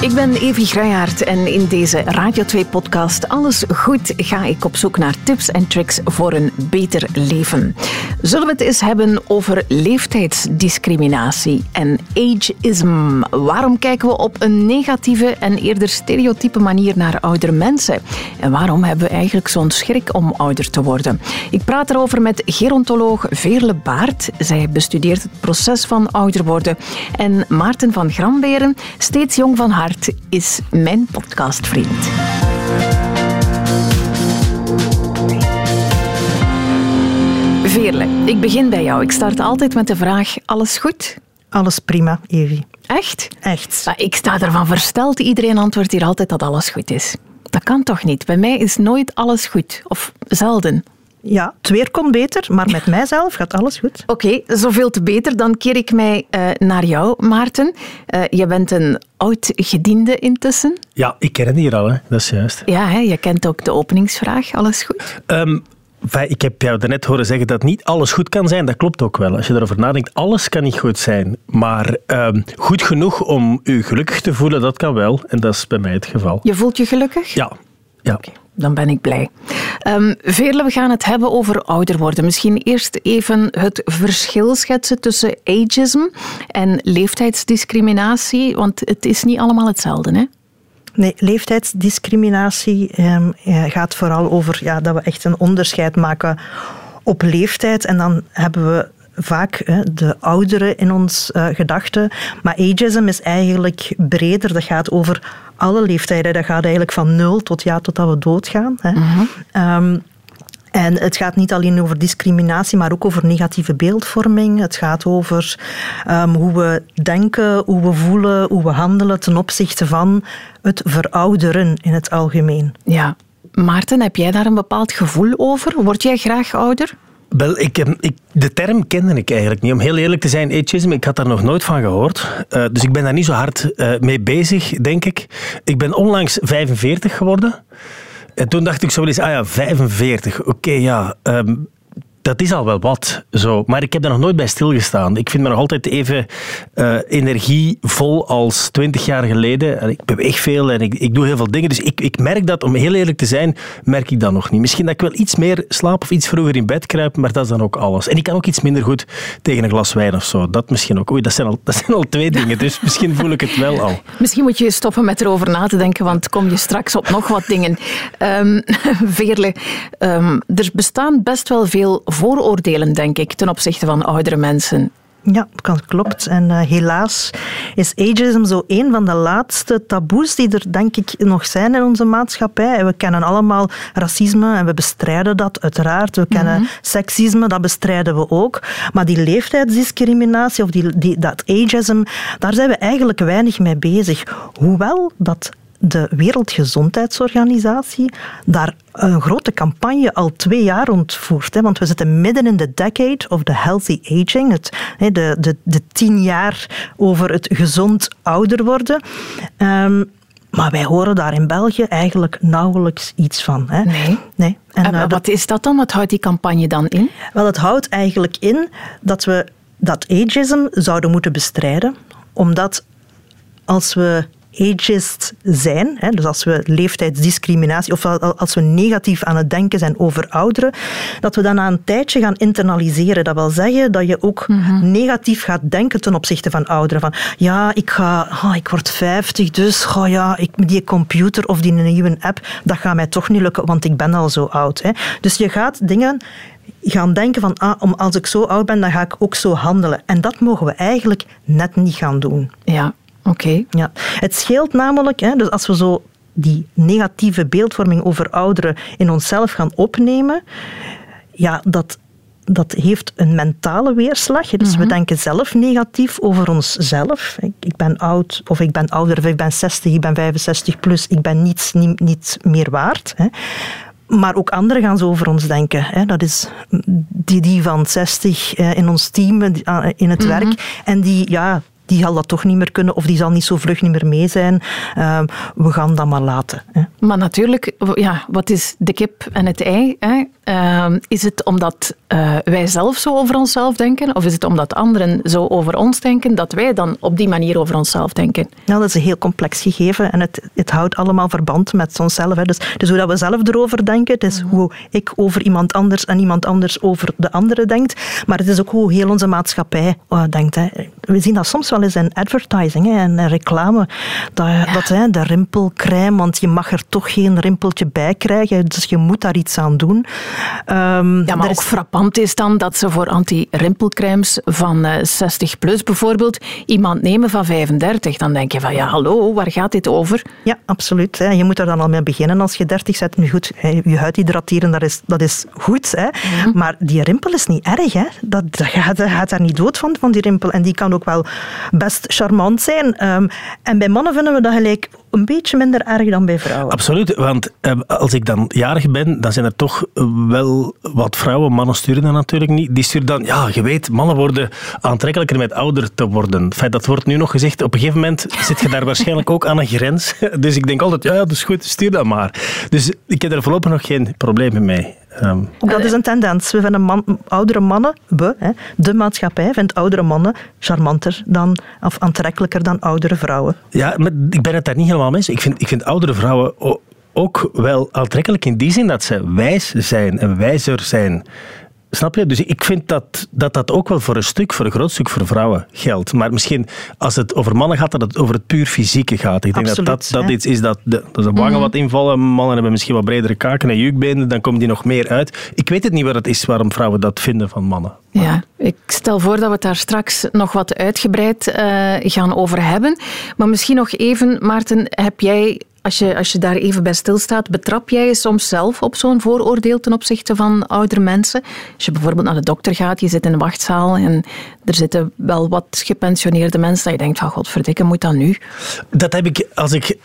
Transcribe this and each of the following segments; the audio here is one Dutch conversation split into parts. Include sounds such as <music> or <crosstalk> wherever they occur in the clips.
Ik ben Evi Gruijaert en in deze Radio 2-podcast Alles Goed ga ik op zoek naar tips en tricks voor een beter leven. Zullen we het eens hebben over leeftijdsdiscriminatie en ageism? Waarom kijken we op een negatieve en eerder stereotype manier naar oudere mensen? En waarom hebben we eigenlijk zo'n schrik om ouder te worden? Ik praat erover met gerontoloog Veerle Baart. Zij bestudeert het proces van ouder worden. En Maarten van Gramberen, steeds jong van hart is mijn podcastvriend. Veerle, ik begin bij jou. Ik start altijd met de vraag: alles goed? Alles prima, Evi. Echt? Echt. Maar ik sta ervan versteld. Iedereen antwoordt hier altijd dat alles goed is. Dat kan toch niet? Bij mij is nooit alles goed. Of zelden. Ja, het weer kon beter, maar met mijzelf gaat alles goed. Oké, zoveel te beter. Dan keer ik mij uh, naar jou, Maarten. Uh, je bent een oud gediende intussen. Ja, ik ken die hier al, hè. dat is juist. Ja, hè? je kent ook de openingsvraag. Alles goed? Um, ik heb jou daarnet horen zeggen dat niet alles goed kan zijn. Dat klopt ook wel. Als je erover nadenkt, alles kan niet goed zijn. Maar um, goed genoeg om je gelukkig te voelen, dat kan wel. En dat is bij mij het geval. Je voelt je gelukkig? Ja. ja. Okay dan ben ik blij. Um, Veerle, we gaan het hebben over ouder worden. Misschien eerst even het verschil schetsen tussen ageism en leeftijdsdiscriminatie, want het is niet allemaal hetzelfde, hè? Nee, leeftijdsdiscriminatie um, gaat vooral over ja, dat we echt een onderscheid maken op leeftijd. En dan hebben we vaak hè, de ouderen in ons uh, gedachten. Maar ageism is eigenlijk breder. Dat gaat over alle leeftijden. Dat gaat eigenlijk van nul tot ja, totdat we doodgaan. Hè. Mm -hmm. um, en het gaat niet alleen over discriminatie, maar ook over negatieve beeldvorming. Het gaat over um, hoe we denken, hoe we voelen, hoe we handelen ten opzichte van het verouderen in het algemeen. Ja. Maarten, heb jij daar een bepaald gevoel over? Word jij graag ouder? Wel, ik, ik, de term kende ik eigenlijk niet. Om heel eerlijk te zijn, ageism, ik had daar nog nooit van gehoord. Uh, dus ik ben daar niet zo hard uh, mee bezig, denk ik. Ik ben onlangs 45 geworden. En toen dacht ik zo wel ah ja, 45, oké, ja... Um, dat is al wel wat. Zo. Maar ik heb daar nog nooit bij stilgestaan. Ik vind me nog altijd even uh, energievol als twintig jaar geleden. Ik beweeg veel en ik, ik doe heel veel dingen. Dus ik, ik merk dat, om heel eerlijk te zijn, merk ik dat nog niet. Misschien dat ik wel iets meer slaap of iets vroeger in bed kruip, maar dat is dan ook alles. En ik kan ook iets minder goed tegen een glas wijn of zo. Dat misschien ook. Oei, dat zijn al, dat zijn al twee dingen, dus <laughs> misschien voel ik het wel al. Misschien moet je stoppen met erover na te denken, want kom je straks op nog wat dingen. Um, <laughs> Veerle, um, er bestaan best wel veel vooroordelen, denk ik, ten opzichte van oudere mensen. Ja, dat klopt. En uh, helaas is ageism zo een van de laatste taboes die er denk ik nog zijn in onze maatschappij. We kennen allemaal racisme en we bestrijden dat uiteraard. We kennen mm -hmm. seksisme, dat bestrijden we ook. Maar die leeftijdsdiscriminatie of die, die, dat ageism, daar zijn we eigenlijk weinig mee bezig. Hoewel dat de Wereldgezondheidsorganisatie daar een grote campagne al twee jaar rondvoert. Hè, want we zitten midden in de decade of the healthy aging. Het, de, de, de tien jaar over het gezond ouder worden. Um, maar wij horen daar in België eigenlijk nauwelijks iets van. Hè? Nee. nee. En, en uh, wat is dat dan? Wat houdt die campagne dan in? Wel, het houdt eigenlijk in dat we dat ageism zouden moeten bestrijden. Omdat als we ageist zijn, hè, dus als we leeftijdsdiscriminatie of als we negatief aan het denken zijn over ouderen, dat we dan na een tijdje gaan internaliseren. Dat wil zeggen dat je ook mm -hmm. negatief gaat denken ten opzichte van ouderen. Van ja, ik, ga, oh, ik word 50, dus oh ja, ik, die computer of die nieuwe app, dat gaat mij toch niet lukken, want ik ben al zo oud. Hè. Dus je gaat dingen gaan denken van ah, om als ik zo oud ben, dan ga ik ook zo handelen. En dat mogen we eigenlijk net niet gaan doen. Ja, Oké. Okay. Ja. Het scheelt namelijk, hè, dus als we zo die negatieve beeldvorming over ouderen in onszelf gaan opnemen, ja, dat, dat heeft een mentale weerslag. Dus we denken zelf negatief over onszelf. Ik, ik, ben oud, of ik ben ouder, of ik ben 60, ik ben 65 plus, ik ben niets niet, niet meer waard. Hè. Maar ook anderen gaan zo over ons denken. Hè. Dat is die, die van 60 eh, in ons team in het mm-hmm. werk. En die, ja, die zal dat toch niet meer kunnen of die zal niet zo vlug niet meer mee zijn. Uh, we gaan dat maar laten. Hè. Maar natuurlijk, ja, wat is de kip en het ei? Hè? Ehm, is het omdat uh, wij zelf zo over onszelf denken? Of is het omdat anderen zo over ons denken, dat wij dan op die manier over onszelf denken? Nou, dat is een heel complex gegeven en het, het houdt allemaal verband met onszelf. Hè. Dus, dus hoe dat we zelf erover denken, het is hoe ik over iemand anders en iemand anders over de andere denkt. Maar het is ook hoe heel onze maatschappij uh, denkt. Hè. We zien dat soms wel eens in advertising hè, en reclame. Dat, dat hè, de rimpelcrème, want je mag er toch geen rimpeltje bij krijgen, dus je moet daar iets aan doen. Um, ja, maar ook is... frappant is dan dat ze voor anti-rimpelcremes van 60 eh, plus bijvoorbeeld iemand nemen van 35. Dan denk je van ja, hallo, waar gaat dit over? Ja, absoluut. Hè. Je moet er dan al mee beginnen als je 30 bent. Nu goed, je huid hydrateren, dat is, dat is goed. Hè. Mhm. Maar die rimpel is niet erg. Hè. Dat, dat gaat, gaat daar niet dood van, van die rimpel. En die kan ook wel best charmant zijn. Um, en bij mannen vinden we dat gelijk een beetje minder erg dan bij vrouwen. Absoluut, want uh, als ik dan jarig ben, dan zijn er toch wel wat vrouwen. Mannen sturen dat natuurlijk niet. Die sturen dan, ja, je weet, mannen worden aantrekkelijker met ouder te worden. Feit, dat wordt nu nog gezegd. Op een gegeven moment zit je daar <laughs> waarschijnlijk ook aan een grens. <laughs> Dus ik denk altijd, ja, dat is goed, stuur dat maar. Dus ik heb er voorlopig nog geen problemen mee. Um, dat is een tendens. We vinden man, oudere mannen, we, hè, de maatschappij vindt oudere mannen charmanter dan, of aantrekkelijker dan oudere vrouwen. Ja, maar ik ben het daar niet helemaal mee Ik vind, ik vind oudere vrouwen ook wel aantrekkelijk in die zin dat ze wijs zijn en wijzer zijn. Snap je? Dus ik vind dat, dat dat ook wel voor een stuk, voor een groot stuk voor vrouwen geldt. Maar misschien als het over mannen gaat, dat het over het puur fysieke gaat. Ik denk dat dat, dat iets is dat de, dat de wangen mhm. wat invallen. Mannen hebben misschien wat bredere kaken en jukbenen, dan komt die nog meer uit. Ik weet het niet wat het is waarom vrouwen dat vinden van mannen. Ja, ik stel voor dat we het daar straks nog wat uitgebreid uh, gaan over hebben. Maar misschien nog even, Maarten, heb jij als je, als je daar even bij stilstaat, betrap jij je soms zelf op zo'n vooroordeel ten opzichte van oudere mensen? Als je bijvoorbeeld naar de dokter gaat, je zit in een wachtzaal en er zitten wel wat gepensioneerde mensen dat je denkt van godverdikke, moet dat nu? Dat heb ik, als ik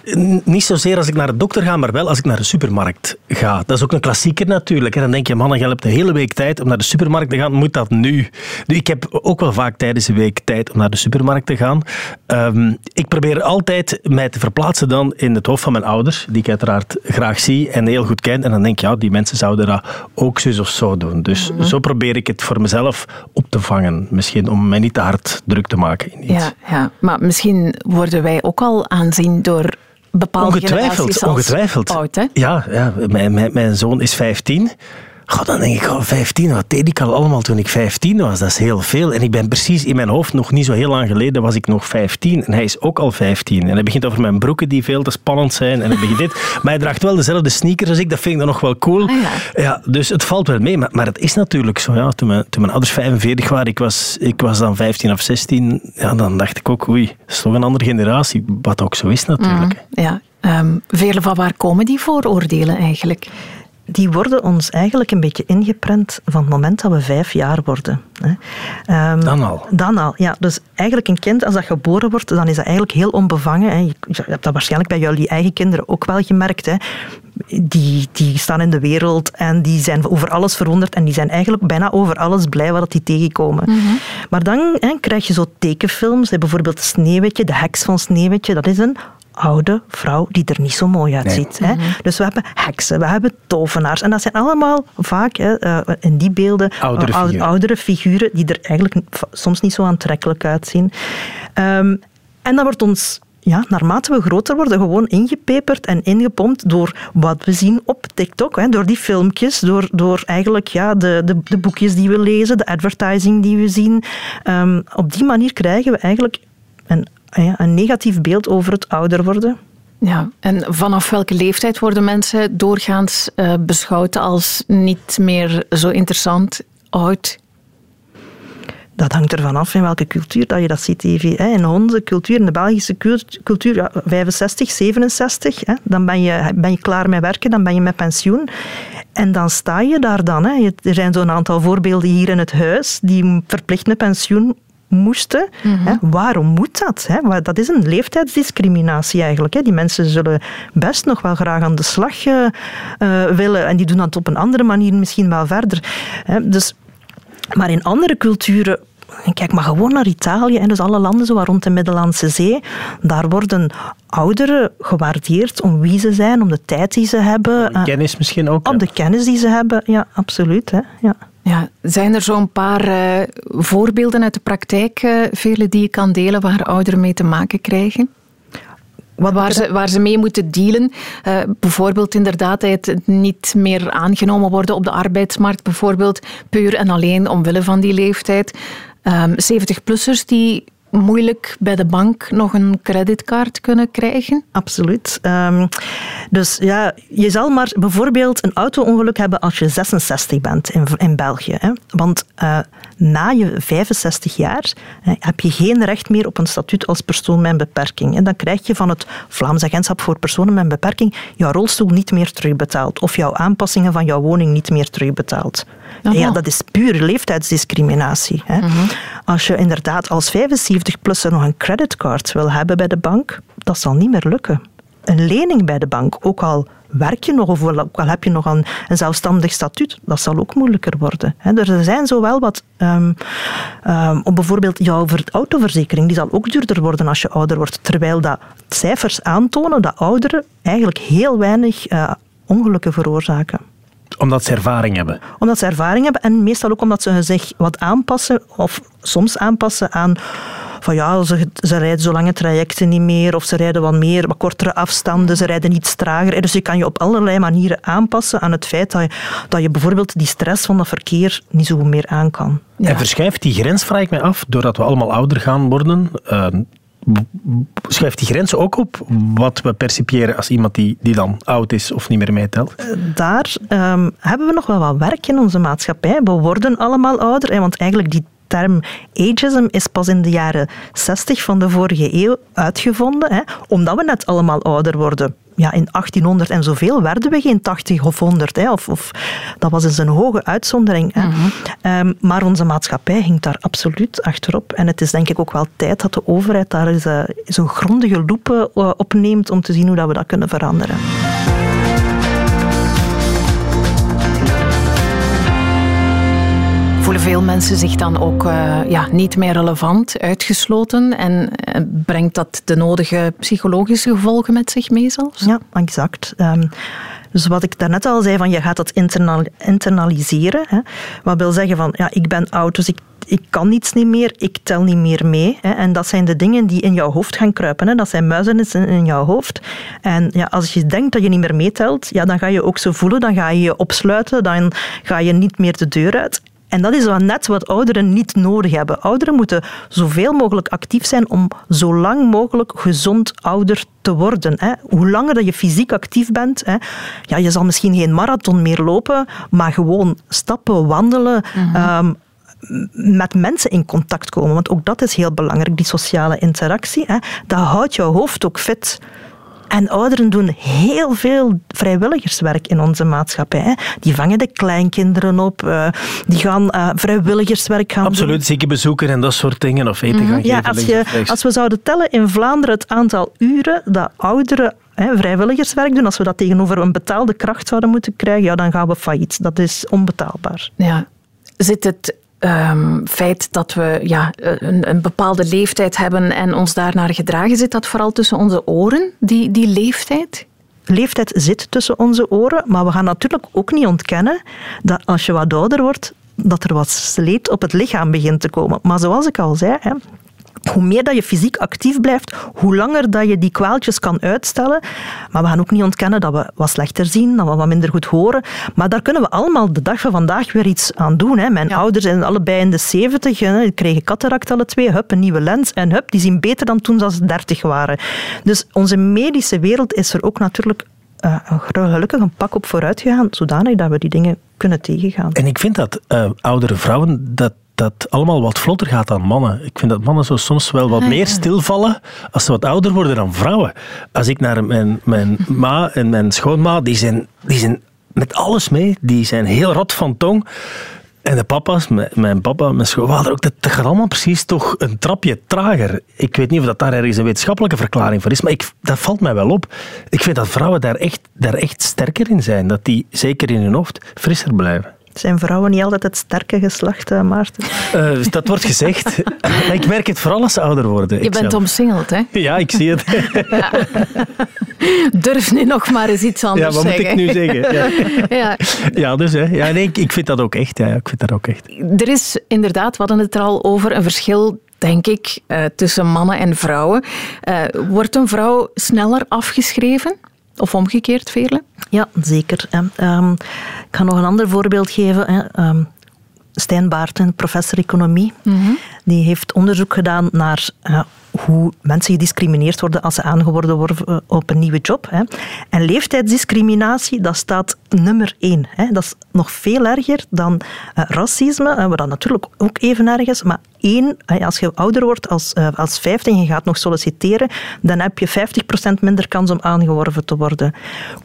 niet zozeer als ik naar de dokter ga, maar wel als ik naar de supermarkt ga. Dat is ook een klassieker natuurlijk. En dan denk je, man, je hebt de hele week tijd om naar de supermarkt te gaan, moet dat nu? nu ik heb ook wel vaak tijdens de week tijd om naar de supermarkt te gaan. Um, ik probeer altijd mij te verplaatsen dan in het hoofd van mijn ouders, die ik uiteraard graag zie en heel goed ken. En dan denk ik, ja, die mensen zouden dat ook zus of zo doen. Dus mhm. zo probeer ik het voor mezelf op te vangen. Misschien om mij niet te hard druk te maken in iets. Ja, ja. maar misschien worden wij ook al aanzien door bepaalde ongetwijfeld, ongetwijfeld. oud. Hè? Ja, ja mijn, mijn, mijn zoon is 15. God, dan denk ik, oh, 15, wat deed ik al allemaal toen ik 15 was? Dat is heel veel. En ik ben precies in mijn hoofd, nog niet zo heel lang geleden, was ik nog 15. En hij is ook al 15. En hij begint over mijn broeken die veel te spannend zijn. En hij begint dit. <laughs> Maar hij draagt wel dezelfde sneakers als ik. Dat vind ik dan nog wel cool. Ah, ja. ja. dus het valt wel mee. Maar, maar het is natuurlijk zo. Ja, toen, mijn, toen mijn ouders 45 waren, ik was, ik was dan 15 of 16. Ja, dan dacht ik ook, oei, dat is toch een andere generatie. Wat ook zo is natuurlijk. Mm, ja. Um, vele van waar komen die vooroordelen eigenlijk? Die worden ons eigenlijk een beetje ingeprent van het moment dat we vijf jaar worden. Um, dan al? Dan al, ja. Dus eigenlijk een kind, als dat geboren wordt, dan is dat eigenlijk heel onbevangen. Hè. Je hebt dat waarschijnlijk bij jullie eigen kinderen ook wel gemerkt. Hè. Die, die staan in de wereld en die zijn over alles verwonderd en die zijn eigenlijk bijna over alles blij wat die tegenkomen. Mhm. Maar dan hè, krijg je zo tekenfilms, bijvoorbeeld Sneeuwwitje, de heks van Sneeuwwitje, dat is een oude vrouw die er niet zo mooi uitziet. Hè. Mhm. Dus we hebben heksen, we hebben tovenaars. En dat zijn allemaal vaak hè, eh, in die beelden oudere, uh, figuren. oudere, figuren. die er eigenlijk soms niet zo aantrekkelijk uitzien. Um, en dat wordt ons ja, naarmate we groter worden, gewoon ingepeperd en ingepompt door wat we zien op TikTok. Hè, door die filmpjes, door, door eigenlijk ja, de, de, de boekjes die we lezen, de advertising die we zien. Um, op die manier krijgen we eigenlijk een een negatief beeld over het ouder worden. Ja, en vanaf welke leeftijd worden mensen doorgaans uh, beschouwd als niet meer zo interessant, oud? Dat hangt ervan af in welke cultuur dat je dat ziet, Evie. In onze cultuur, in de Belgische cultuur, ja, 65, 67, hè, dan ben je, ben je klaar met werken, dan ben je met pensioen. En dan sta je daar dan. Hè. Er zijn zo'n aantal voorbeelden hier in het huis die verplicht met pensioen moesten. hè? Waarom moet dat? Hè? Dat is een leeftijdsdiscriminatie eigenlijk. Hè? Die mensen zullen best nog wel graag aan de slag uh, willen en die doen dat op een andere manier misschien wel verder. Hè? Dus, maar in andere culturen kijk maar gewoon naar Italië en dus alle landen zo rond de Middellandse Zee. Daar worden ouderen gewaardeerd om wie ze zijn, om de tijd die ze hebben. De kennis misschien ook. Om de kennis die ze hebben, ja, absoluut. Hè. Ja. Ja, zijn er zo'n paar uh, voorbeelden uit de praktijk, uh, vele die je kan delen, waar ouderen mee te maken krijgen? Wat waar, ze, waar ze mee moeten dealen. Uh, bijvoorbeeld inderdaad het niet meer aangenomen worden op de arbeidsmarkt. Bijvoorbeeld puur en alleen omwille van die leeftijd. Um, 70-plussers die moeilijk bij de bank nog een creditcard kunnen krijgen? Absoluut. Um, dus ja, je zal maar bijvoorbeeld een auto-ongeluk hebben als je 66 bent in, in België. Hè? Want uh, na je 65 jaar heb je geen recht meer op een statuut als persoon met een beperking. En dan krijg je van het Vlaams Agentschap voor Personen met een Beperking jouw rolstoel niet meer terugbetaald of jouw aanpassingen van jouw woning niet meer terugbetaald. Ja, dat is puur leeftijdsdiscriminatie. Hè. Mhm. Als je inderdaad als 75-plusser nog een creditcard wil hebben bij de bank, dat zal niet meer lukken. Een lening bij de bank, ook al werk je nog of al heb je nog een, een zelfstandig statuut, dat zal ook moeilijker worden. Er zijn zo wel wat, um, um, bijvoorbeeld jouw autoverzekering, die zal ook duurder worden als je ouder wordt, terwijl dat cijfers aantonen dat ouderen eigenlijk heel weinig uh, ongelukken veroorzaken omdat ze ervaring hebben. Omdat ze ervaring hebben en meestal ook omdat ze zich wat aanpassen of soms aanpassen aan van ja, ze, ze rijden zo lange trajecten niet meer of ze rijden wat meer, wat kortere afstanden, ze rijden iets trager. Dus je kan je op allerlei manieren aanpassen aan het feit dat je, dat je bijvoorbeeld die stress van dat verkeer niet zo meer aan kan. En verschuift die grens, vraag ik mij af, doordat we allemaal ouder gaan worden, uh, schuift die grenzen ook op wat we percipiëren als iemand die, die dan oud is of niet meer meetelt? Eh, daar um, hebben we nog wel wat werk in onze maatschappij. We worden allemaal ouder, want eigenlijk die term ageism is pas in de jaren 60 van de vorige eeuw uitgevonden, hè, omdat we net allemaal ouder worden ja, in 1800 en zoveel werden we geen 80 of 100. Hè, of, of, dat was dus een hoge uitzondering. Hè. Mhm. Ehm, maar onze maatschappij ging daar absoluut achterop. En het is denk ik ook wel tijd dat de overheid daar eens, uh, een grondige loep uh, op neemt om te zien hoe dat we dat kunnen veranderen. Veel mensen zich dan ook uh, ja, niet meer relevant, uitgesloten en uh, brengt dat de nodige psychologische gevolgen met zich mee zelfs? Ja, exact. Um, dus wat ik daarnet al zei, van je gaat dat internal, internaliseren. Hè. Wat wil zeggen van, ja, ik ben oud, dus ik, ik kan niets niet meer, ik tel niet meer mee. Hè. En dat zijn de dingen die in jouw hoofd gaan kruipen. Dat zijn muizen in jouw hoofd. En ja, als je denkt dat je niet meer meetelt, ja, dan ga je ook zo voelen, dan ga je je opsluiten, dan ga je niet meer de deur uit. En dat is net wat ouderen niet nodig hebben. Ouderen moeten zoveel mogelijk actief zijn om zo lang mogelijk gezond ouder te worden. Hè. Hoe langer dat je fysiek actief bent, hè, ja, je zal misschien geen marathon meer lopen, maar gewoon stappen, wandelen. Mhm. Ehm, met mensen in contact komen. Want ook dat is heel belangrijk, die sociale interactie. Hè. Dat houdt jouw hoofd ook fit. En ouderen doen heel veel vrijwilligerswerk in onze maatschappij. Die vangen de kleinkinderen op, eh, die gaan uh, vrijwilligerswerk gaan Absoluut, doen. ziekenbezoeken en dat soort dingen, of eten gaan mhm. ja, Als, je, als we zouden tellen in Vlaanderen het aantal uren dat ouderen hè, vrijwilligerswerk doen, als we dat tegenover een betaalde kracht zouden moeten krijgen, ja, dan gaan we failliet. Dat is onbetaalbaar. Ja. Zit het um, feit dat we ja, een, een, bepaalde leeftijd hebben en ons daarnaar gedragen, zit dat vooral tussen onze oren, die, die leeftijd? Leeftijd zit tussen onze oren, maar we gaan natuurlijk ook niet ontkennen dat als je wat ouder wordt, dat er wat sleet op het lichaam begint te komen. Maar zoals ik al zei, hoe meer dat je fysiek actief blijft, hoe langer dat je die kwaaltjes kan uitstellen. Maar we gaan ook niet ontkennen dat we wat slechter zien, dat we wat minder goed horen. Maar daar kunnen we allemaal de dag van vandaag weer iets aan doen. Hè. Mijn ouders zijn allebei in de 70, die kregen cataract alle twee, hup, een nieuwe lens en hup, die zien beter dan toen ze 30 waren. Dus onze medische wereld is er ook natuurlijk uh, gelukkig een pak op vooruit gegaan, zodanig dat we die dingen kunnen tegengaan. En ik vind dat uh, oudere vrouwen dat dat allemaal wat vlotter gaat dan mannen. Ik vind dat mannen zo soms wel wat ah, meer stilvallen als ze wat ouder worden dan vrouwen. Als ik naar mijn, mijn ma en mijn schoonma, die zijn, die zijn met alles mee. Die zijn heel rot van tong. En de papa's, mijn papa, mijn schoonvader ook, dat gaat allemaal precies toch een trapje trager. Ik weet niet of dat daar ergens een wetenschappelijke verklaring voor is, maar ik, dat valt mij wel op. Ik vind dat vrouwen daar echt, daar echt sterker in zijn. Dat die zeker in hun hoofd frisser blijven. Zijn vrouwen niet altijd het sterke geslacht, uh, Maarten? Uh, dat wordt gezegd. <laughs> ik merk het vooral als ze ouder worden. Je bent omsingeld, hè? Ja, ik zie het. ja. Durf nu nog maar eens iets anders zeggen. Ja, wat moet ik nu zeggen? Ja, <laughs> ja. ja dus hè. Ja, nee, ik vind dat ook echt. Ja, ik vind dat ook echt. Er is inderdaad, we hadden het er al over, een verschil denk ik, uh, tussen mannen en vrouwen. Uh, wordt een vrouw sneller afgeschreven? Of omgekeerd, Veerle? Ja, zeker. Um, ik ga nog een ander voorbeeld geven. Um, Stijn Baarten, professor economie, mm -hmm. die heeft onderzoek gedaan naar uh, hoe mensen gediscrimineerd worden als ze aangeworven worden op een nieuwe job. Hè. En leeftijdsdiscriminatie, dat staat nummer één. Hè. Dat is nog veel erger dan uh, racisme, wat dan natuurlijk ook even erg is. Maar één, als je ouder wordt als, uh, als 50 en je gaat nog solliciteren, dan heb je 50% minder kans om aangeworven te worden.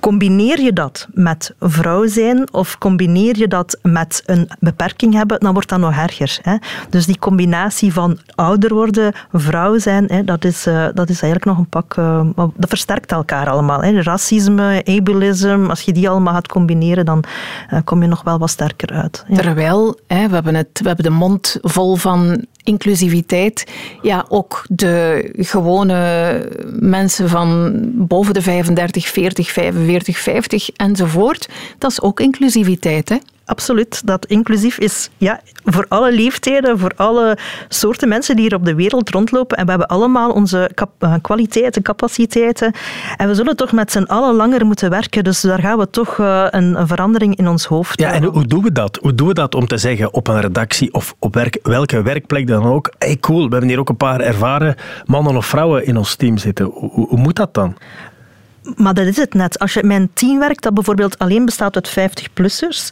Combineer je dat met vrouw zijn of combineer je dat met een beperking hebben, dan wordt dat nog erger. Hè. Dus die combinatie van ouder worden, vrouw zijn, dat, is, uh, dat is eigenlijk nog een pak... Uh, dat versterkt elkaar allemaal. Hè. Racisme, ableism, als je die allemaal gaat combineren, dan uh, kom je nog wel wat sterker uit. Ja. Terwijl, hè, we, hebben het, we hebben de mond vol van inclusiviteit. Ja, ook de gewone mensen van boven de 35, 40, 45, 50 enzovoort. Dat is ook inclusiviteit, hè? absoluut. Dat inclusief is ja, voor alle leeftijden, voor alle soorten mensen die hier op de wereld rondlopen. En we hebben allemaal onze eh, kwaliteiten, capaciteiten. En we zullen toch met z'n allen langer moeten werken. Dus daar gaan we toch uh, een, een, verandering in ons hoofd Ja, en hoe doen we dat? Hoe doen we dat om te zeggen op een redactie of op werk, welke werkplek dan ook? Hey, cool, we hebben hier ook een paar ervaren mannen of vrouwen in ons team zitten. Hoe, hoe moet dat dan? Maar dat is het net. Als je met een team werkt dat bijvoorbeeld alleen bestaat uit 50-plussers,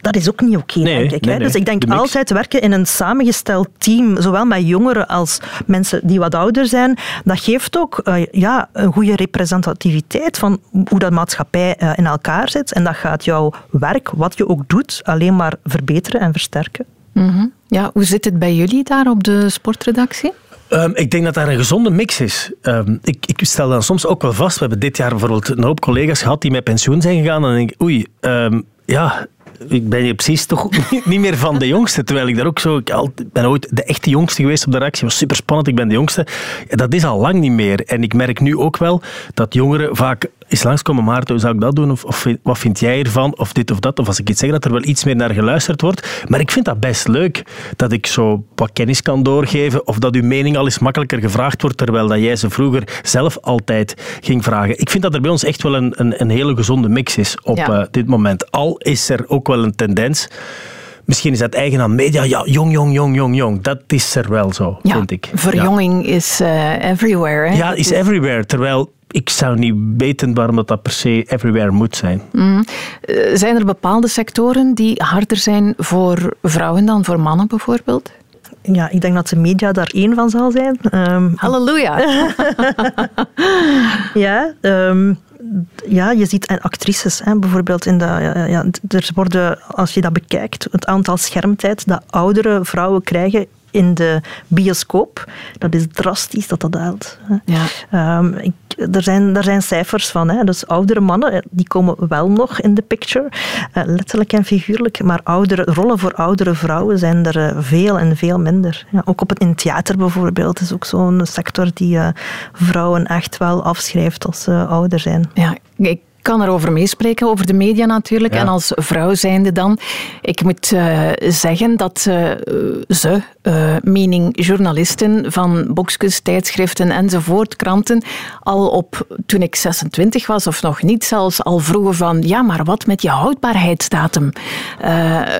dat is ook niet oké, okay, denk ik. Nee, nee. Dus ik denk altijd werken in een samengesteld team, zowel met jongeren als mensen die wat ouder zijn, dat geeft ook uh, ja, een goede representativiteit van hoe dat maatschappij uh, in elkaar zit. En dat gaat jouw werk, wat je ook doet, alleen maar verbeteren en versterken. -hmm. Ja, hoe zit het bij jullie daar op de sportredactie? Um, ik denk dat daar een gezonde mix is. Um, ik, ik, stel dan soms ook wel vast, we hebben dit jaar bijvoorbeeld een hoop collega's gehad die met pensioen zijn gegaan. En dan denk ik, oei, um, ja, ik ben je precies toch <laughs> niet meer van de jongste. Terwijl ik daar ook zo... Ik ben ooit de echte jongste geweest op de redactie. was super spannend, ik ben de jongste. Dat is al lang niet meer. En ik merk nu ook wel dat jongeren vaak eens langskomen. Maarten, hoe zou ik dat doen? Of, of, wat vind jij ervan? Of dit of dat. Of als ik iets zeg, dat er wel iets meer naar geluisterd wordt. Maar ik vind dat best leuk. Dat ik zo wat kennis kan doorgeven. Of dat uw mening al eens makkelijker gevraagd wordt. Terwijl dat jij ze vroeger zelf altijd ging vragen. Ik vind dat er bij ons echt wel een, een, een hele gezonde mix is op ja. uh, dit moment. Al is er ook wel een tendens. Misschien is dat eigen aan media. Ja, jong, jong, jong, jong, jong. Dat is er wel zo, ja, vind ik. Verjonging ja. is uh, everywhere. Hè? Ja, is everywhere. Terwijl ik zou niet weten waarom dat, dat per se everywhere moet zijn. Mm. Zijn er bepaalde sectoren die harder zijn voor vrouwen dan voor mannen bijvoorbeeld? Ja, ik denk dat de media daar één van zal zijn. Um, Halleluja! <laughs> ja, um, ja, je ziet actrices hè, bijvoorbeeld in de. Ja, er worden, als je dat bekijkt, het aantal schermtijd dat oudere vrouwen krijgen in de bioscoop. Dat is drastisch dat dat daalt. Ja. Um, ik, er, zijn, er zijn cijfers van. Hè. Dus oudere mannen die komen wel nog in de picture, uh, letterlijk en figuurlijk. Maar oudere, rollen voor oudere vrouwen zijn er uh, veel en veel minder. Ja, ook op het, in theater bijvoorbeeld is ook zo'n sector die uh, vrouwen echt wel afschrijft als ze ouder zijn. Ja, ik kan erover meespreken, over de media natuurlijk. Ja. En als vrouw zijnde dan, ik moet uh, zeggen dat uh, ze, uh, mening journalisten van boekjes, tijdschriften enzovoort, kranten, al op, toen ik 26 was of nog niet zelfs, al vroegen van, ja, maar wat met je houdbaarheidsdatum?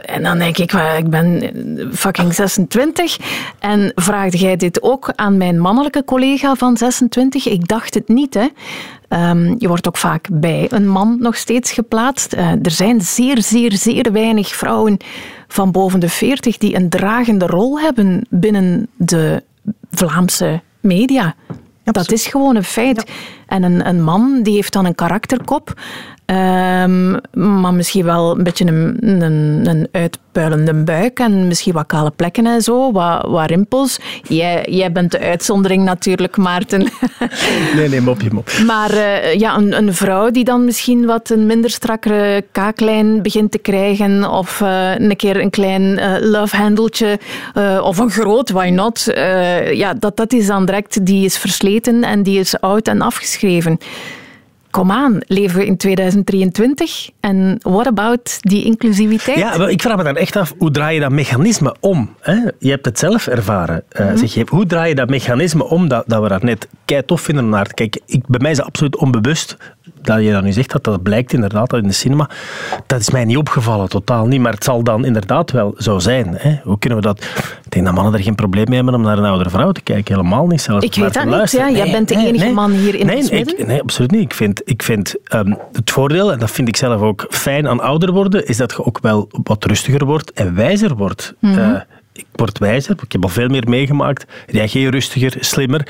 en dan denk ik, ik ben fucking 26. En vraagde jij dit ook aan mijn mannelijke collega van 26? Ik dacht het niet, hè. Um, je wordt ook vaak bij een man nog steeds geplaatst. Uh, er zijn zeer, zeer, zeer weinig vrouwen van boven de 40 die een dragende rol hebben binnen de Vlaamse media. Absoluut. Dat is gewoon een feit. En een, een man die heeft dan een karakterkop. Um, maar misschien wel een beetje een, een, een, uitpuilende buik en misschien wat kale plekken en zo, wat, wat rimpels. Jij, jij bent de uitzondering natuurlijk, Maarten. <laughs> Nee, nee, mopje, mop. Maar uh, ja, een, een, vrouw die dan misschien wat een minder strakkere kaaklijn begint te krijgen of uh, een keer een klein uh, love-handeltje of een groot, why not? ja, dat, dat is dan direct, die is versleten en die is oud en afgeschreven kom aan, leven we in 2023? En what about die inclusiviteit? Ja, ik vraag me dan echt af, hoe draai je dat mechanisme om? Hè? Je hebt het zelf ervaren. Uh, mm -hmm. zeg je, hoe draai je dat mechanisme om dat, dat we daar net kei tof vinden naar Kijk, ik, bij mij is het absoluut onbewust dat je dat nu zegt, dat dat blijkt inderdaad in de cinema. Dat is mij niet opgevallen, totaal niet. Maar het zal dan inderdaad wel zo zijn. Hè? Hoe kunnen we dat... Ik denk dat mannen er geen probleem mee hebben om naar een oudere vrouw te kijken. Helemaal niet zelfs. Ik weet dat niet, ja. Jij bent de enige man hier in nee, ik, nee, absoluut niet. Ik vind, ik vind um, het voordeel, en dat vind ik zelf ook fijn aan ouder worden, is dat je ook wel wat rustiger wordt en wijzer wordt. Mm -hmm. uh, ik word wijzer, ik heb al veel meer meegemaakt, reageer rustiger, slimmer.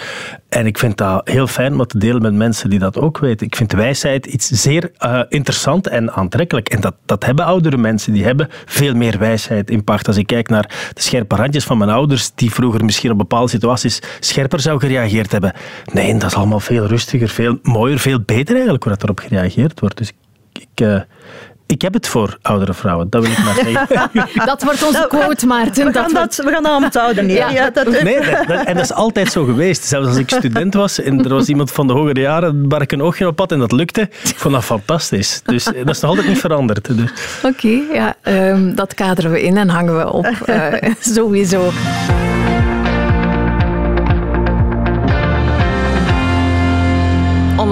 En ik vind dat heel fijn om te delen met mensen die dat ook weten. Ik vind wijsheid iets zeer uh, interessant en aantrekkelijk. En dat, dat hebben oudere mensen, die hebben veel meer wijsheid in pacht. Als ik kijk naar de scherpe randjes van mijn ouders, die vroeger misschien op bepaalde situaties scherper zouden gereageerd hebben. Nee, dat is allemaal veel rustiger, veel mooier, veel beter eigenlijk, hoe dat erop gereageerd wordt. Dus ik... uh, ik heb het voor oudere vrouwen, dat wil ik maar zeggen. <laughs> dat wordt onze quote, Maarten. We gaan dat, we gaan dat onthouden. Nee, ja. ja dat, nee dat, dat, en dat is altijd zo geweest. Zelfs als ik student was en er was iemand van de hogere jaren waar ik een oogje op had en dat lukte, ik vond dat fantastisch. Dus dat is nog altijd niet veranderd. Dus. Oké, okay, ja, um, dat kaderen we in en hangen we op. Uh, <laughs> sowieso.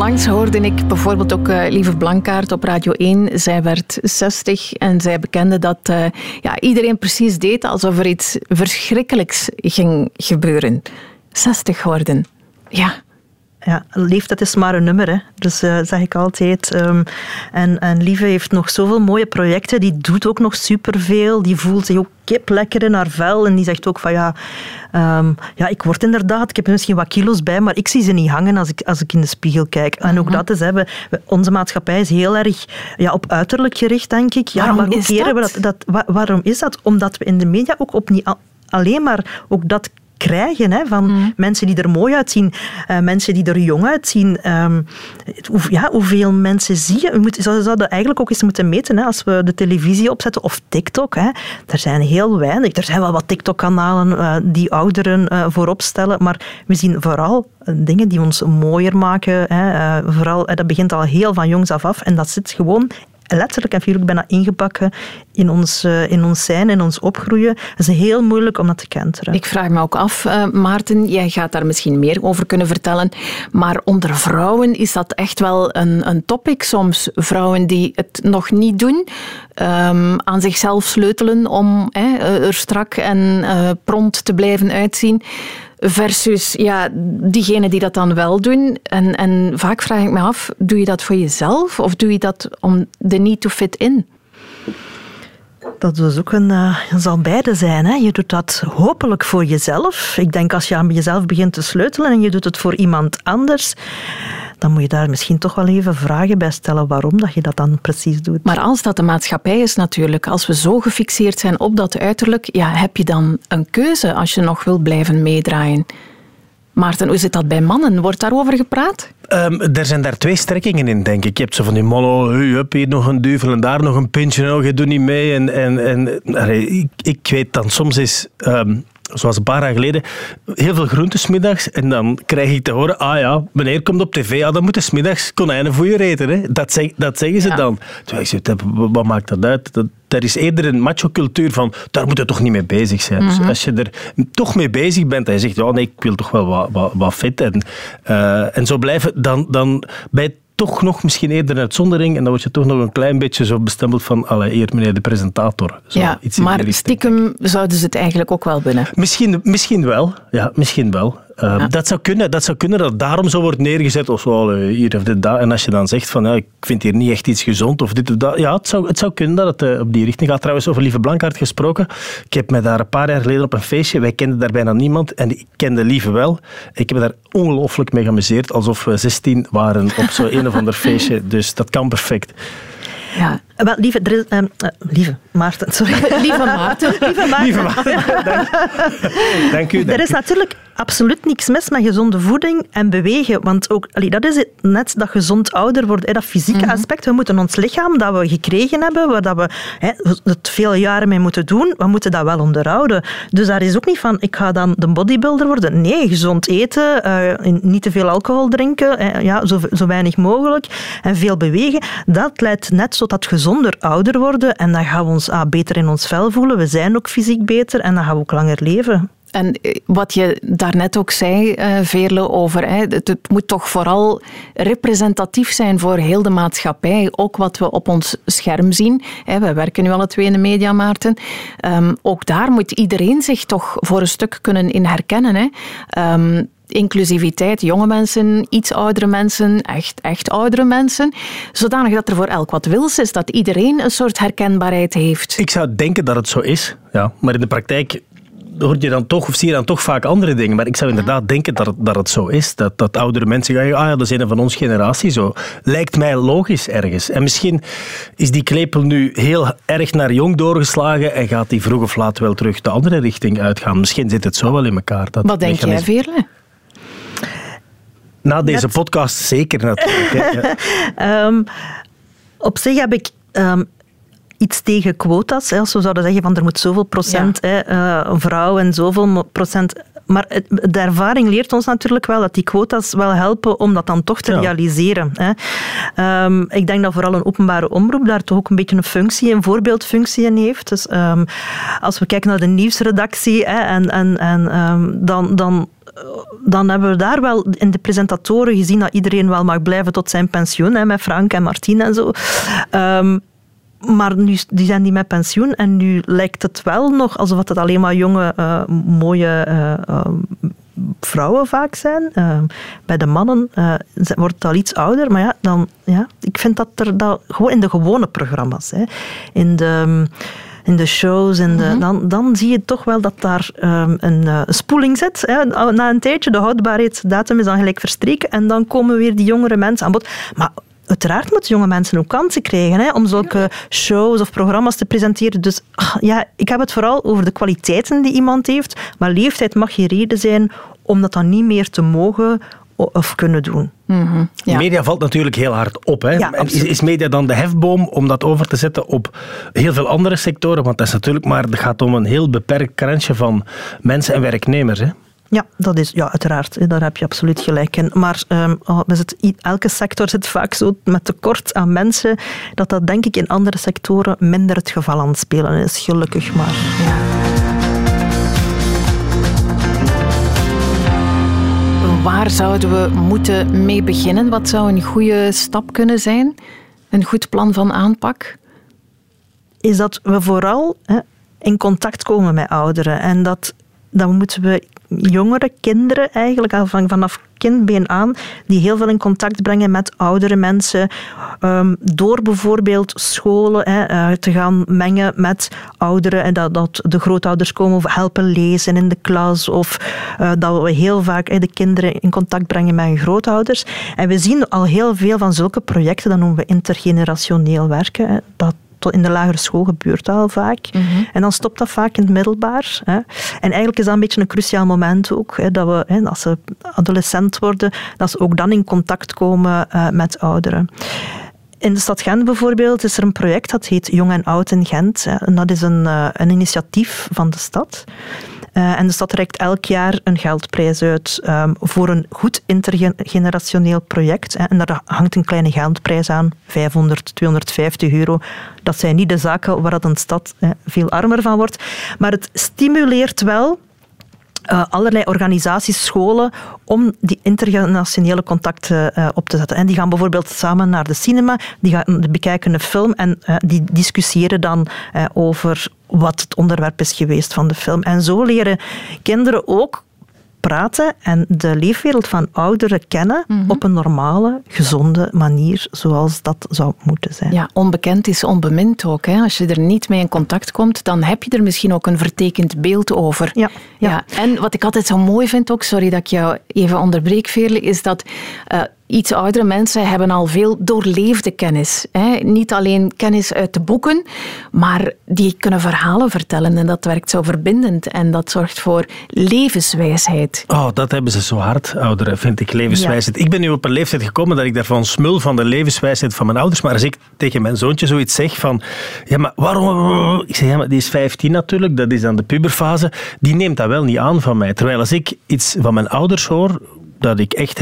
Onlangs hoorde ik bijvoorbeeld ook uh, Lieve Blankaart op Radio 1. Zij werd 60 en zij bekende dat uh, ja, iedereen precies deed alsof er iets verschrikkelijks ging gebeuren. 60 worden. Ja, ja, leeftijd is maar een nummer, hè. dus uh, zeg ik altijd. Um, en, en Lieve heeft nog zoveel mooie projecten, die doet ook nog superveel, die voelt zich ook kip lekker in haar vel en die zegt ook van ja, um, ja, ik word inderdaad, ik heb misschien wat kilo's bij, maar ik zie ze niet hangen als ik, als ik in de spiegel kijk. En ook dat is, hè, we, onze maatschappij is heel erg ja, op uiterlijk gericht, denk ik. Ja, waarom maar is dat? We dat, dat? Waarom is dat? Omdat we in de media ook op niet alleen maar ook dat krijgen hè, van mm. mensen die er mooi uitzien, uh, mensen die er jong uitzien. Um, hoe, ja, hoeveel mensen zie je? We moeten, zouden eigenlijk ook eens moeten meten hè, als we de televisie opzetten of TikTok. Hè. Er zijn heel weinig. Er zijn wel wat TikTok-kanalen uh, die ouderen uh, voorop stellen, maar we zien vooral dingen die ons mooier maken. Hè. vooral, dat begint al heel van jongs af af en dat zit gewoon letterlijk en figuurlijk bijna ingebakken in ons, uh, in ons zijn, in ons opgroeien. Het is heel moeilijk om dat te kenteren. Ik vraag me ook af, uh, Maarten, jij gaat daar misschien meer over kunnen vertellen, maar onder vrouwen is dat echt wel een, een topic soms. Vrouwen die het nog niet doen, um, aan zichzelf sleutelen om hè, er strak en uh, prompt te blijven uitzien. Versus ja, diegenen die dat dan wel doen. En, en vaak vraag ik me af, doe je dat voor jezelf of doe je dat om de need to fit in? Dat is ook een, uh, zal beide zijn. Hè. Je doet dat hopelijk voor jezelf. Ik denk als je aan jezelf begint te sleutelen en je doet het voor iemand anders, dan moet je daar misschien toch wel even vragen bij stellen waarom dat je dat dan precies doet. Maar als dat de maatschappij is natuurlijk, als we zo gefixeerd zijn op dat uiterlijk, ja, heb je dan een keuze als je nog wil blijven meedraaien? Maarten, hoe zit dat bij mannen? Wordt daarover gepraat? Um, er zijn daar twee strekkingen in, denk ik. Je hebt zo van die mannen, hey, hup, hier nog een duvel en daar nog een pintje, oh, je doet niet mee. En, en, en ik, ik weet dan soms is... Um, zoals een paar jaar geleden, heel veel groenten smiddags. En dan krijg ik te horen, ah ja, meneer komt op tv, ja, dan moeten smiddags konijnen voor je eten. Hè. Dat, zeg, dat zeggen ze ja. dan. Toen ik zei, wat maakt dat uit? Dat, er is eerder een macho-cultuur van, daar moet je toch niet mee bezig zijn. Mm -hmm. Dus als je er toch mee bezig bent en je zegt, ja, nee, ik wil toch wel wat, wat, wat fit en, uh, en zo blijven, dan, dan bij toch nog misschien eerder een uitzondering en dan word je toch nog een klein beetje zo bestempeld van alle eer meneer de presentator. Zo, ja, iets maar stiekem zouden ze het eigenlijk ook wel binnen. Misschien, misschien wel, ja, misschien wel. Uh, dat, zou kunnen, dat zou kunnen dat het daarom zo wordt neergezet of zo, hier of dit, dat. En als je dan zegt van ja, ik vind hier niet echt iets gezond of dit of dat. Ja, het zou, het zou kunnen dat het uh, op die richting gaat. Trouwens, over Lieve Blankaart gesproken. Ik heb me daar een paar jaar geleden op een feestje, wij kenden daar bijna niemand en ik kende Lieve wel. Ik heb me daar ongelooflijk mee geamuseerd, alsof we 16 waren op zo'n een of ander feestje. <laughs> Dus dat kan perfect. Ja. Wel, lieve, er is, uh, lieve Maarten, sorry. <laughs> Lieve Maarten. <laughs> lieve Maarten. Lieve Maarten. Dank. dank u. Dank er is u. natuurlijk absoluut niks mis met gezonde voeding en bewegen. Want ook, allee, dat is het, net dat gezond ouder worden, dat fysieke mm -hmm. aspect. We moeten ons lichaam dat we gekregen hebben, waar dat we hè, het vele jaren mee moeten doen, we moeten dat wel onderhouden. Dus daar is ook niet van, ik ga dan de bodybuilder worden. Nee, gezond eten, uh, niet te veel alcohol drinken, uh, ja, zo, zo weinig mogelijk en veel bewegen. Dat leidt net tot dat gezonder ouder worden en dan gaan we ons ah, beter in ons vel voelen. We zijn ook fysiek beter en dan gaan we ook langer leven. En wat je daarnet ook zei, uh, Veerle, over het, moet toch vooral representatief zijn voor heel de maatschappij. Ook wat we op ons scherm zien. We werken nu alle twee in de media, Maarten. Um, ook daar moet iedereen zich toch voor een stuk kunnen in herkennen. Um, inclusiviteit, jonge mensen, iets oudere mensen, echt, echt oudere mensen, zodanig dat er voor elk wat wils is, dat iedereen een soort herkenbaarheid heeft. Ik zou denken dat het zo is, ja. maar in de praktijk hoor je dan toch, of zie je dan toch vaak andere dingen. Maar ik zou inderdaad denken dat het, dat het zo is. Dat, dat oudere mensen gaan, ah ja, dat is een van ons generatie zo. Lijkt mij logisch ergens. En misschien is die klepel nu heel erg naar jong doorgeslagen en gaat die vroeg of laat wel terug de andere richting uitgaan. Misschien zit het zo wel in elkaar. Dat Wat denk jij, Veerle? Na deze podcast zeker natuurlijk. um, <laughs> op zich heb ik um, iets tegen quota's. Hè, als we zouden zeggen van er moet zoveel procent ja. hè, uh, vrouw en zoveel procent maar het, de ervaring leert ons natuurlijk wel dat die quota's wel helpen om dat dan toch te ja. realiseren. Hè. Um, ik denk dat vooral een openbare omroep daar toch ook een beetje een functie, een voorbeeldfunctie in heeft. Dus um, als we kijken naar de nieuwsredactie hè, en, en, en um, dan, dan dan hebben we daar wel in de presentatoren gezien dat iedereen wel mag blijven tot zijn pensioen, hè, met Frank en Martien en zo. Um, maar nu die zijn die met pensioen en nu lijkt het wel nog alsof het alleen maar jonge, uh, mooie uh, uh, vrouwen vaak zijn. bij de mannen wordt het al iets ouder, maar ja, dan, ja, ik vind dat er dat, gewoon in de gewone programma's, hè, in de in de shows. En de, mm -hmm. dan, dan zie je toch wel dat daar um, een uh, spoeling zit. Hè. Na een tijdje, de houdbaarheidsdatum is dan gelijk verstreken en dan komen weer die jongere mensen aan bod. Maar uiteraard moeten jonge mensen ook kansen krijgen hè, om zulke shows of programma's te presenteren. Dus ja, ik heb het vooral over de kwaliteiten die iemand heeft, maar leeftijd mag geen reden zijn om dat dan niet meer te mogen of kunnen doen. Mm -hmm, ja. Media valt natuurlijk heel hard op. Hè? Ja, is, is, media dan de hefboom om dat over te zetten op heel veel andere sectoren? Want dat is natuurlijk maar, het gaat om een heel beperkt krantje van mensen en werknemers. Hè? Ja, dat is, ja, uiteraard. Daar heb je absoluut gelijk in. Maar um, het, elke sector zit vaak zo met tekort aan mensen, dat dat denk ik in andere sectoren minder het geval aan het spelen is. Gelukkig maar. Ja. Waar zouden we moeten mee beginnen? Wat zou een goede stap kunnen zijn? Een goed plan van aanpak? Is dat we vooral hè, in contact komen met ouderen. En dat, dan moeten we jongere kinderen eigenlijk al van, vanaf kindbeen aan, die heel veel in contact brengen met oudere mensen, um, door bijvoorbeeld scholen uh, te gaan mengen met ouderen en dat, dat de grootouders komen of helpen lezen in de klas of uh, dat we heel vaak de kinderen in contact brengen met hun grootouders. En we zien al heel veel van zulke projecten, dat noemen we intergenerationeel werken, hè, dat in de lagere school gebeurt dat al vaak. Mm -hmm. En dan stopt dat vaak in het middelbaar. Hè. En eigenlijk is dat een beetje een cruciaal moment ook, hè, dat we, hè, als ze adolescent worden, dat ze ook dan in contact komen uh, met ouderen. In de stad Gent bijvoorbeeld is er een project dat heet Jong en Oud in Gent. Hè. En dat is een, uh, een initiatief van de stad. Uh, en de stad reikt elk jaar een geldprijs uit um, voor een goed intergenerationeel project. Hè. En daar hangt een kleine geldprijs aan, 500, 250 euro. Dat zijn niet de zaken waar een stad hè, veel armer van wordt. Maar het stimuleert wel uh, allerlei organisaties, scholen, om die intergenerationele contacten uh, op te zetten. En die gaan bijvoorbeeld samen naar de cinema, die gaan bekijken een film en die discussiëren dan over wat het onderwerp is geweest van de film. En zo leren kinderen ook praten en de leefwereld van ouderen kennen Mhm. op een normale, gezonde manier, zoals dat zou moeten zijn. Ja, onbekend is onbemind ook. Hè. Als je er niet mee in contact komt, dan heb je er misschien ook een vertekend beeld over. Ja, ja. En wat ik altijd zo mooi vind ook, sorry dat ik jou even onderbreek, Veerle, is dat eh, iets oudere mensen hebben al veel doorleefde kennis. Hè. Niet alleen kennis uit de boeken, maar die kunnen verhalen vertellen. En dat werkt zo verbindend en dat zorgt voor levenswijsheid. Oh, dat hebben ze zo hard, ouderen, vind ik, levenswijsheid. Ik ben nu op een leeftijd gekomen dat ik daarvan smul van de levenswijsheid van mijn ouders. Maar als ik tegen mijn zoontje zoiets zeg van... Ja, maar waarom... Ik zeg, ja, maar die is 15 natuurlijk, dat is dan de puberfase. Die neemt dat wel niet aan van mij. Terwijl als ik iets van mijn ouders hoor dat ik echt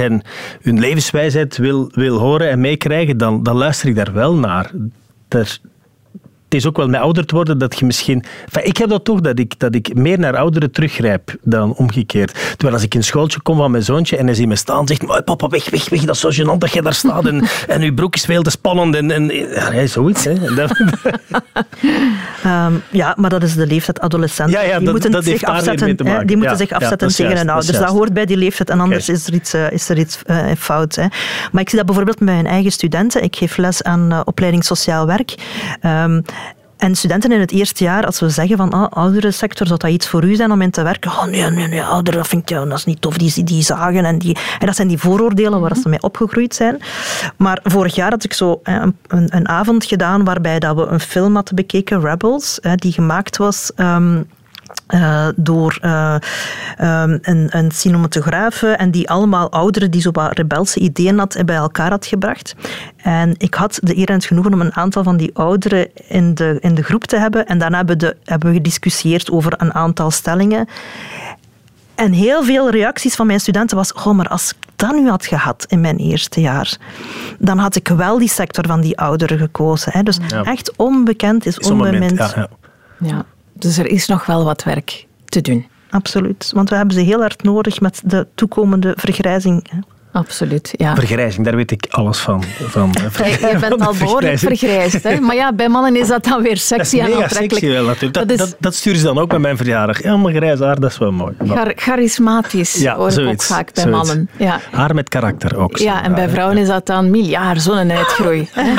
hun levenswijsheid wil, wil horen en meekrijgen, dan, dan luister ik daar wel naar. Het is ook wel met ouder te worden dat je misschien... Enfin, ik heb dat toch, dat ik, dat ik meer naar ouderen teruggrijp dan omgekeerd. Terwijl als ik in een schooltje kom van mijn zoontje en hij ziet me staan, zegt papa, weg, weg, weg, dat is zo gênant dat je daar staat en, <laughs> en uw broek is veel te spannend. En, en, ja, zoiets. Hè. <laughs> Dat- Ehm, ja, maar dat is de leeftijd adolescenten. Ja, ja, die dat- moeten dat zich afzetten, hè, die moeten zich afzetten dat tegen juist, hun dat ouders. Dat juist. hoort bij die leeftijd en anders is er iets, eh, is er iets eh, fout. Hè. Maar ik zie dat bijvoorbeeld met mijn eigen studenten. Ik geef les aan eh, opleiding sociaal werk. Ehm, en studenten in het eerste jaar, als we zeggen van ah, oudere sector, zou dat iets voor u zijn om in te werken? Oh nee, nee, nee, ouderen, dat vind ik ja, dat is niet tof, die, die zagen. En, die, en dat zijn die vooroordelen waar ze mee opgegroeid zijn. Maar vorig jaar had ik zo eh, een, een, een avond gedaan waarbij dat we een film hadden bekeken, Rebels, eh, die gemaakt was... ehm, eh, door eh, ehm, een, een cinematografe en die allemaal ouderen die zo wat rebelse ideeën had bij elkaar had gebracht. En ik had de eer en het genoegen om een aantal van die ouderen in de, in de groep te hebben en daarna hebben, de, hebben we gediscussieerd over een aantal stellingen. En heel veel reacties van mijn studenten was, oh, maar als ik dat nu had gehad in mijn eerste jaar, dan had ik wel die sector van die ouderen gekozen. Hè. Dus Ja. echt onbekend is onbemind. ja, ja. Ja. Dus er is nog wel wat werk te doen. Absoluut. Want we hebben ze heel hard nodig met de toekomende vergrijzing. Absoluut, ja. Vergrijzing, daar weet ik alles van. van <laughs> je bent al behoorlijk vergrijzing. vergrijsd. Hè? Maar ja, bij mannen is dat dan weer Dat is sexy en mega aantrekkelijk. sexy wel natuurlijk. Dat, Dat is dat, sturen ze dan ook bij mijn verjaardag. Ja, maar grijs haar, dat is wel mooi. Maar- char- charismatisch, Ja, hoor ik ook vaak bij zoiets. mannen. Ja. Haar met karakter ook. ja, en bij vrouwen is dat dan <laughs> hè.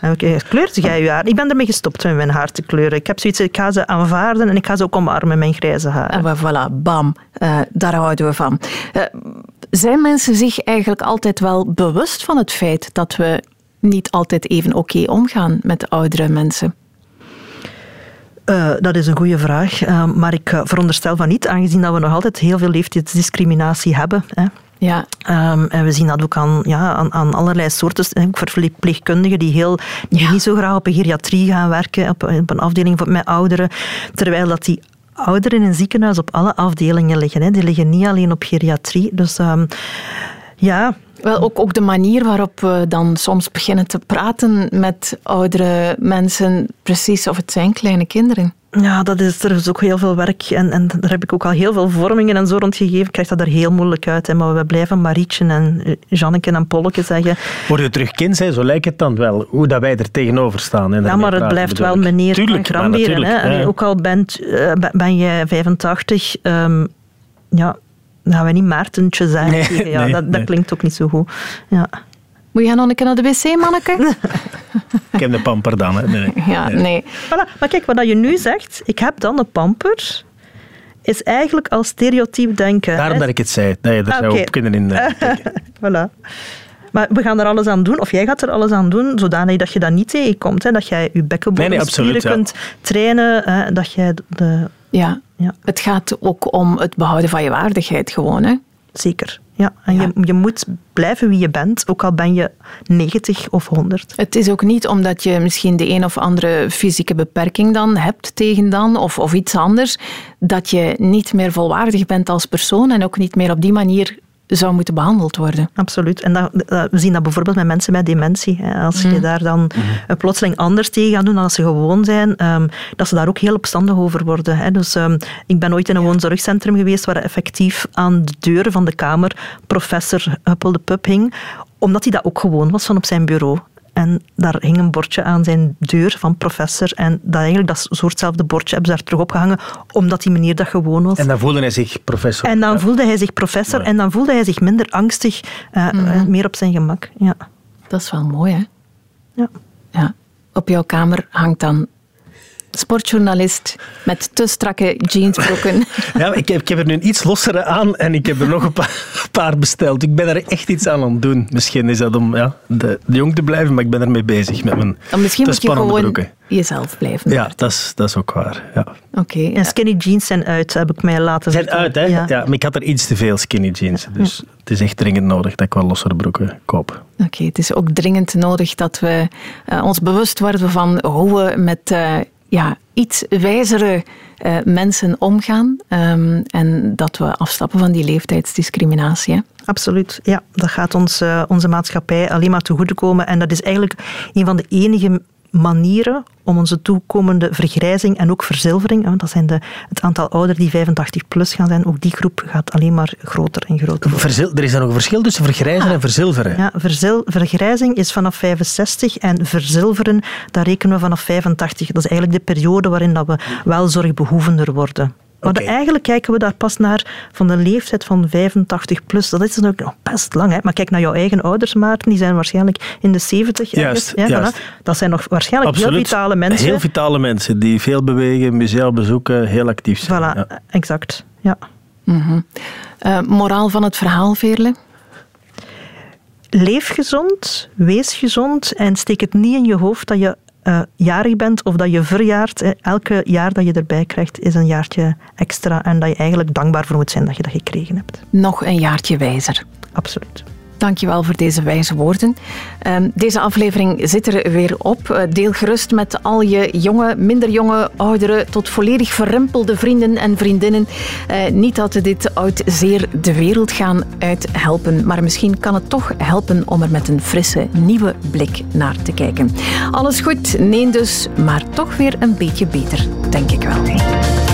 En <laughs> Oké, kleurt jij je haar? Ik ben ermee gestopt met mijn haar te kleuren. Ik heb zoiets, ik ga ze aanvaarden en ik ga ze ook omarmen, mijn grijze haar. En voilà, bam, eh, daar houden we van. Eh, zijn mensen zich eigenlijk altijd wel bewust van het feit dat we niet altijd even oké omgaan met oudere mensen? Eh, dat is een goede vraag, eh, maar ik eh, veronderstel van niet, aangezien dat we nog altijd heel veel leeftijdsdiscriminatie hebben. Hè. Ja, Ehm, en we zien dat ook aan, ja, aan, aan allerlei soorten, hè, ook voor verpleegkundigen die, heel, die Ja. niet zo graag op een geriatrie gaan werken, op, op een afdeling voor- met ouderen, terwijl dat die ouderen in een ziekenhuis op alle afdelingen liggen. Hè. Die liggen niet alleen op geriatrie. Dus ehm, ja, Wel, ook, ook de manier waarop we dan soms beginnen te praten met oudere mensen, precies of het zijn kleine kinderen. Ja, dat is, er is ook heel veel werk en, en daar heb ik ook al heel veel vormingen en zo rond gegeven. Ik krijg dat er heel moeilijk uit. Hè. Maar we blijven Marietje en eh, Janneke en Polleke zeggen. Word je terug kind, hè, zo lijkt het dan wel. Hoe dat wij er tegenover staan. En Ja, maar het blijft wel meneer Tuurlijk, Gramberen. Hè. ja. Ook al bent, eh, ben- ben je 85, ehm, ja, dan gaan we niet Maartentje. Nee, jou. nee, dat, dat nee. klinkt ook niet zo goed. Ja. Moet je nog een keer naar de wc, manneke? <laughs> Ik heb de pamper dan. Hè. Nee. Ja, nee. Voilà. Maar kijk, wat je nu zegt, ik heb dan een pamper, is eigenlijk al stereotyp denken. Daarom hè. dat ik het zei. Dat je er Ah, zou oké. op kunnen in. eh. <laughs> Voilà. Maar we gaan er alles aan doen, of jij gaat er alles aan doen, zodanig dat je dat niet tegenkomt. Hè? Dat jij je Nee, nee, bekkenbodemspieren absoluut, ja. kunt trainen, hè? dat jij de... Ja. Ja. Het gaat ook om het behouden van je waardigheid gewoon. Hè? Zeker. Ja. En Ja. Je, je moet blijven wie je bent, ook al ben je 90 of 100. Het is ook niet omdat je misschien de een of andere fysieke beperking dan hebt tegen dan, of, of iets anders, dat je niet meer volwaardig bent als persoon en ook niet meer op die manier zou moeten behandeld worden. Absoluut. En dat, dat- we zien dat bijvoorbeeld met mensen met dementie. Hè. Als je daar dan eh, plotseling anders tegen gaat doen dan als ze gewoon zijn, ehm, dat ze daar ook heel opstandig over worden. Hè. Dus ehm, ik ben ooit in een woonzorgcentrum geweest waar effectief aan de deuren van de kamer professor Huppel de Pup hing, omdat hij dat ook gewoon was van op zijn bureau. En daar hing een bordje aan zijn deur van professor. En dat eigenlijk dat soortzelfde bordje hebben ze daar terug opgehangen, omdat die meneer dat gewoon was. En dan voelde hij zich professor. En dan voelde hij zich professor en dan voelde hij zich minder angstig, uh, meer op zijn gemak. Ja. Dat is wel mooi, hè? Ja. ja. Op jouw kamer hangt dan sportjournalist met te strakke jeansbroeken. <laughs> Ja, ik heb, ik heb er nu een iets lossere aan en ik heb er nog een paar, besteld. Ik ben er echt iets aan aan het doen. Misschien is dat om ja, de, de jong te blijven, maar ik ben ermee bezig met mijn Dan Misschien moet je gewoon broeken. jezelf blijven. Ja, dat is, dat is ook waar. Ja. Oké. en skinny jeans zijn uit, heb ik mij laten Zijn uit, hè? Ja. maar ik had er iets te veel skinny jeans. Dus het is echt dringend nodig dat ik wel lossere broeken koop. Oké, het is ook dringend nodig dat we uh, ons bewust worden van hoe we met... Uh, ja, iets wijzere uh, mensen omgaan um, en dat we afstappen van die leeftijdsdiscriminatie. Absoluut, ja. Dat gaat ons, uh, onze maatschappij alleen maar te goede komen en dat is eigenlijk een van de enige manieren om onze toekomende vergrijzing en ook verzilvering, dat zijn de, het aantal ouderen die 85 plus gaan zijn, ook die groep gaat alleen maar groter en groter Verzil, er is dan nog een verschil tussen vergrijzen en verzilveren? Ja, verzil, vergrijzing is vanaf 65 en verzilveren, daar rekenen we vanaf 85. Dat is eigenlijk de periode waarin dat we wel zorgbehoevender worden. Maar eigenlijk kijken we daar pas naar van de leeftijd van 85 plus. Dat is nog best lang. Hè? Maar kijk naar jouw eigen ouders, Maarten. Die zijn waarschijnlijk in de 70. Juist, ja, juist. Dat zijn nog waarschijnlijk heel vitale mensen. Heel vitale mensen die veel bewegen, musea bezoeken, heel actief zijn. Voilà, ja. exact. Ja. Mm moraal van het verhaal, Veerle? Leef gezond, wees gezond en steek het niet in je hoofd dat je uh, jarig bent of dat je verjaart, elke jaar dat je erbij krijgt is een jaartje extra en dat je eigenlijk dankbaar voor moet zijn dat je dat gekregen hebt. Nog een jaartje wijzer. Absoluut. Dankjewel voor deze wijze woorden. Ehm, deze aflevering zit er weer op. Eh, deel gerust met al je jonge, minder jonge, oudere tot volledig verrimpelde vrienden en vriendinnen. Uh, niet dat we dit oud zeer de wereld gaan uithelpen, maar misschien kan het toch helpen om er met een frisse, nieuwe blik naar te kijken. Alles goed? Nee dus, maar toch weer een beetje beter, denk ik wel.